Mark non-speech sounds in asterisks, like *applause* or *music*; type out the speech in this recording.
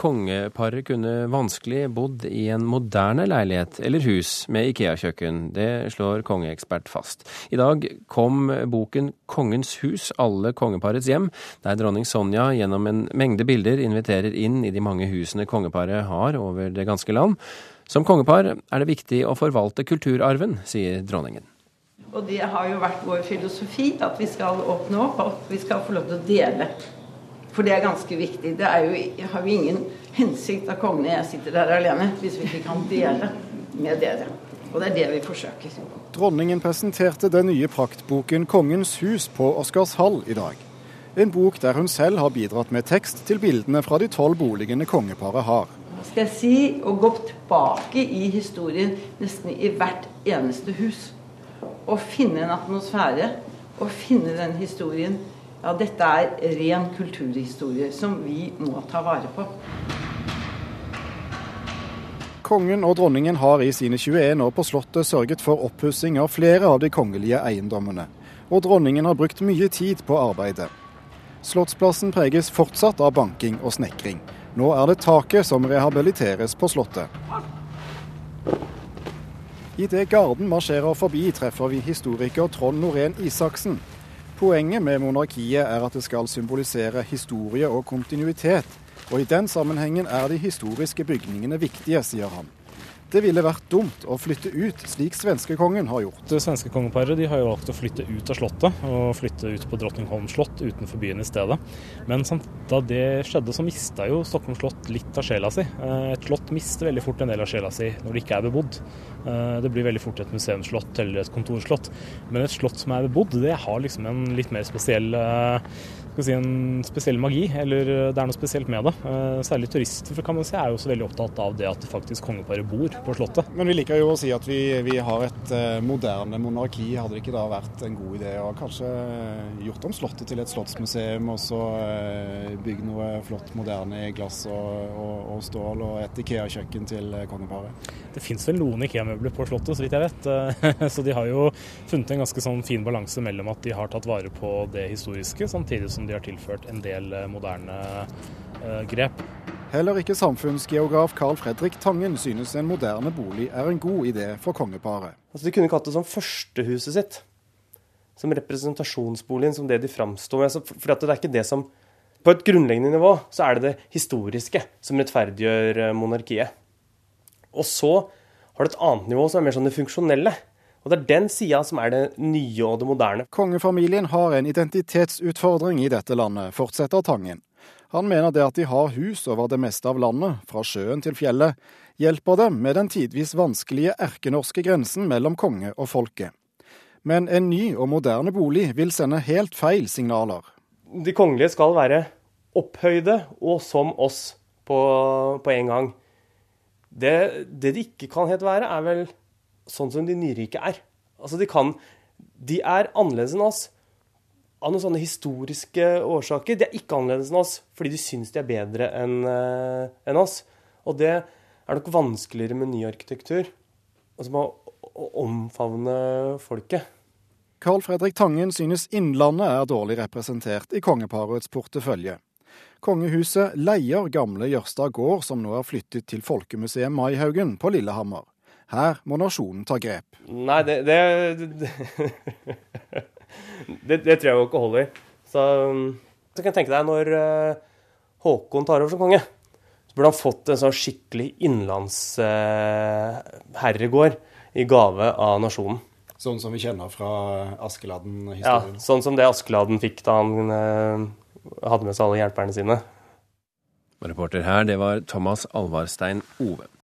kongeparet kunne vanskelig bodd i en moderne leilighet eller hus med Ikea-kjøkken. Det slår kongeekspert fast. I dag kom boken 'Kongens hus alle kongeparets hjem', der dronning Sonja gjennom en mengde bilder inviterer inn i de mange husene kongeparet har over det ganske land. Som kongepar er det viktig å forvalte kulturarven, sier dronningen. Og det har jo vært vår filosofi at vi skal åpne opp, at vi skal få lov til å dele. For det er ganske viktig. Det er jo, har jo ingen hensikt at kongen og jeg sitter der alene hvis vi ikke kan dele med dere. Og det er det vi forsøker. Dronningen presenterte den nye praktboken 'Kongens hus' på Oscarshall i dag. En bok der hun selv har bidratt med tekst til bildene fra de tolv boligene kongeparet har. Hva skal jeg si? Å gå tilbake i historien nesten i hvert eneste hus Og finne en atmosfære, Og finne den historien. Ja, dette er ren kulturhistorie som vi må ta vare på. Kongen og dronningen har i sine 21 år på Slottet sørget for oppussing av flere av de kongelige eiendommene. Og dronningen har brukt mye tid på arbeidet. Slottsplassen preges fortsatt av banking og snekring. Nå er det taket som rehabiliteres på Slottet. Idet Garden marsjerer forbi, treffer vi historiker Trond Norén Isaksen. Poenget med monarkiet er at det skal symbolisere historie og kontinuitet. Og i den sammenhengen er de historiske bygningene viktige, sier han. Det ville vært dumt å flytte ut, slik svenskekongen har gjort. Det svenske kongeparet de har jo valgt å flytte ut av Slottet, og flytte ut på Drottningholm slott utenfor byen i stedet. Men da det skjedde, så mista jo Stockholm slott litt av sjela si. Eh, et slott mister veldig fort en del av sjela si når det ikke er bebodd. Eh, det blir veldig fort et museumsslott eller et kontorslott. Men et slott som er bebodd, det har liksom en litt mer spesiell eh, si, en spesiell magi, eller det er noe spesielt med det. Særlig turister kan man si, er jo også veldig opptatt av det at faktisk kongeparet bor på Slottet. Men vi liker jo å si at vi, vi har et uh, moderne monarki. Hadde det ikke da vært en god idé å kanskje gjort om Slottet til et slottsmuseum, og så bygge noe flott moderne i glass og, og, og stål, og et Ikea-kjøkken til kongeparet? Det fins vel noen Ikea-møbler på Slottet, så vidt jeg vet. *laughs* så de har jo funnet en ganske sånn fin balanse mellom at de har tatt vare på det historiske, samtidig som de har tilført en del eh, moderne uh, grep. Heller ikke samfunnsgeograf Carl Fredrik Tangen synes en moderne bolig er en god idé for kongeparet. Altså, de kunne ikke hatt det som førstehuset sitt. Som representasjonsboligen, som det de framstår med. For det er ikke det som På et grunnleggende nivå så er det det historiske som rettferdiggjør eh, monarkiet. Og så har du et annet nivå som er mer sånn det funksjonelle. Og Det er den sida som er det nye og det moderne. Kongefamilien har en identitetsutfordring i dette landet, fortsetter Tangen. Han mener det at de har hus over det meste av landet, fra sjøen til fjellet, hjelper dem med den tidvis vanskelige erkenorske grensen mellom konge og folket. Men en ny og moderne bolig vil sende helt feil signaler. De kongelige skal være opphøyde og som oss på, på en gang. Det, det de ikke kan helt være, er vel sånn som de nyrike er. Altså, de kan De er annerledes enn oss av noen sånne historiske årsaker. De er ikke annerledes enn oss fordi de syns de er bedre enn uh, en oss. Og det er nok vanskeligere med ny arkitektur. Altså med å omfavne folket. Carl Fredrik Tangen synes Innlandet er dårlig representert i kongeparets portefølje. Kongehuset leier gamle Jørstad gård, som nå er flyttet til Folkemuseet Maihaugen på Lillehammer. Her må nasjonen ta grep. Nei, det, det, det det, det, tror jeg jo ikke holder. Så, så kan jeg tenke deg når uh, Håkon tar over som konge, så burde han fått en sånn skikkelig innlandsherregård uh, i gave av nasjonen. Sånn som vi kjenner fra Askeladden-historien? Ja, sånn som det Askeladden fikk da han uh, hadde med seg alle hjelperne sine. Reporter her, det var Thomas Alvarstein Ove.